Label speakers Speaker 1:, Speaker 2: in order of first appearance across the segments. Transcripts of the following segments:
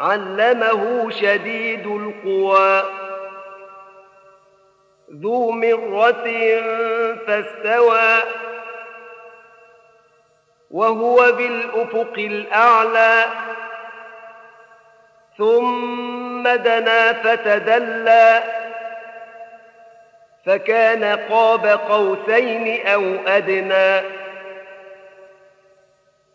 Speaker 1: علمه شديد القوى. ذو مرة فاستوى وهو بالأفق الأعلى. ثم دنا فتدلى فكان قاب قوسين أو أدنى.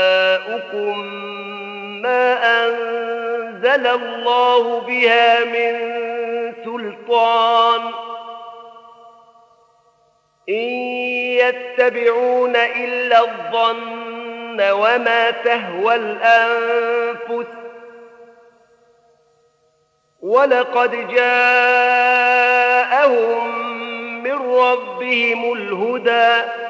Speaker 1: وآباؤكم ما أنزل الله بها من سلطان إن يتبعون إلا الظن وما تهوى الأنفس ولقد جاءهم من ربهم الهدى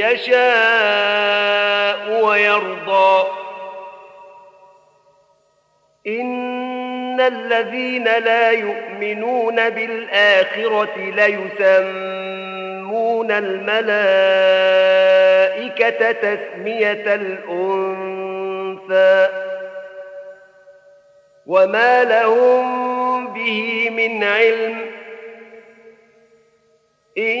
Speaker 1: يشاء ويرضى. إن الذين لا يؤمنون بالآخرة ليسمون الملائكة تسمية الأنثى. وما لهم به من علم. إن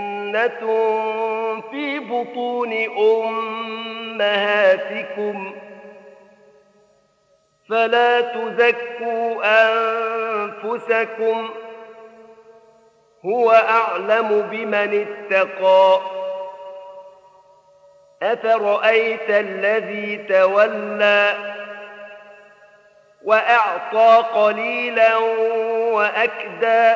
Speaker 1: أجنة في بطون أمهاتكم فلا تزكوا أنفسكم هو أعلم بمن اتقى أفرأيت الذي تولى وأعطى قليلا وأكدى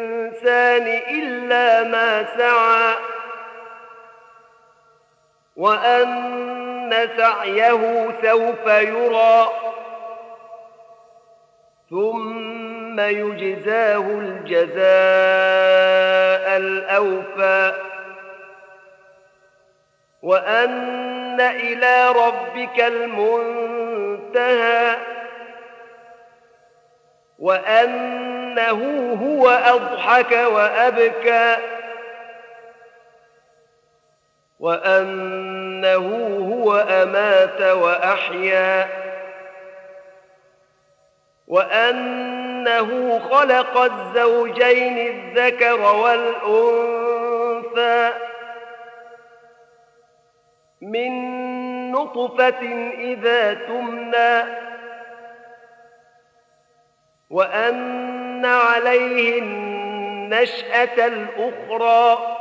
Speaker 1: إلا ما سعى وأن سعيه سوف يرى ثم يجزاه الجزاء الأوفى. وأن إلى ربك المنتهى وأنه هو أضحك وأبكى وأنه هو أمات وأحيا وأنه خلق الزوجين الذكر والأنثى من نطفة إذا تمنى وأن عليه النشأة الأخرى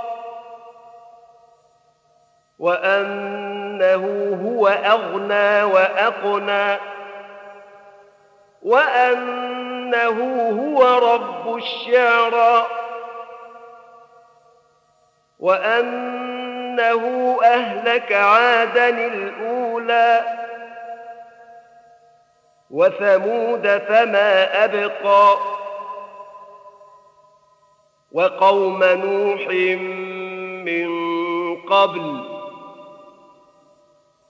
Speaker 1: وأنه هو أغنى وأقنى وأنه هو رب الشعرى وأن أنه أهلك عادا الأولى وثمود فما أبقى وقوم نوح من قبل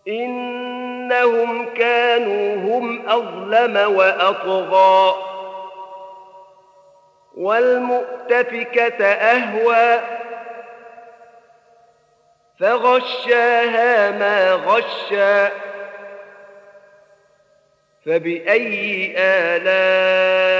Speaker 1: إنهم كانوا هم أظلم وأطغى والمؤتفكة أهوى فغشاها ما غشا فبأي آلاء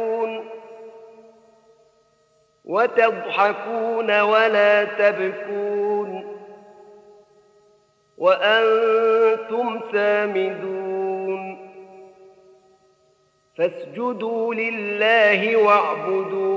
Speaker 1: وتضحكون ولا تبكون وأنتم سامدون فاسجدوا لله واعبدوا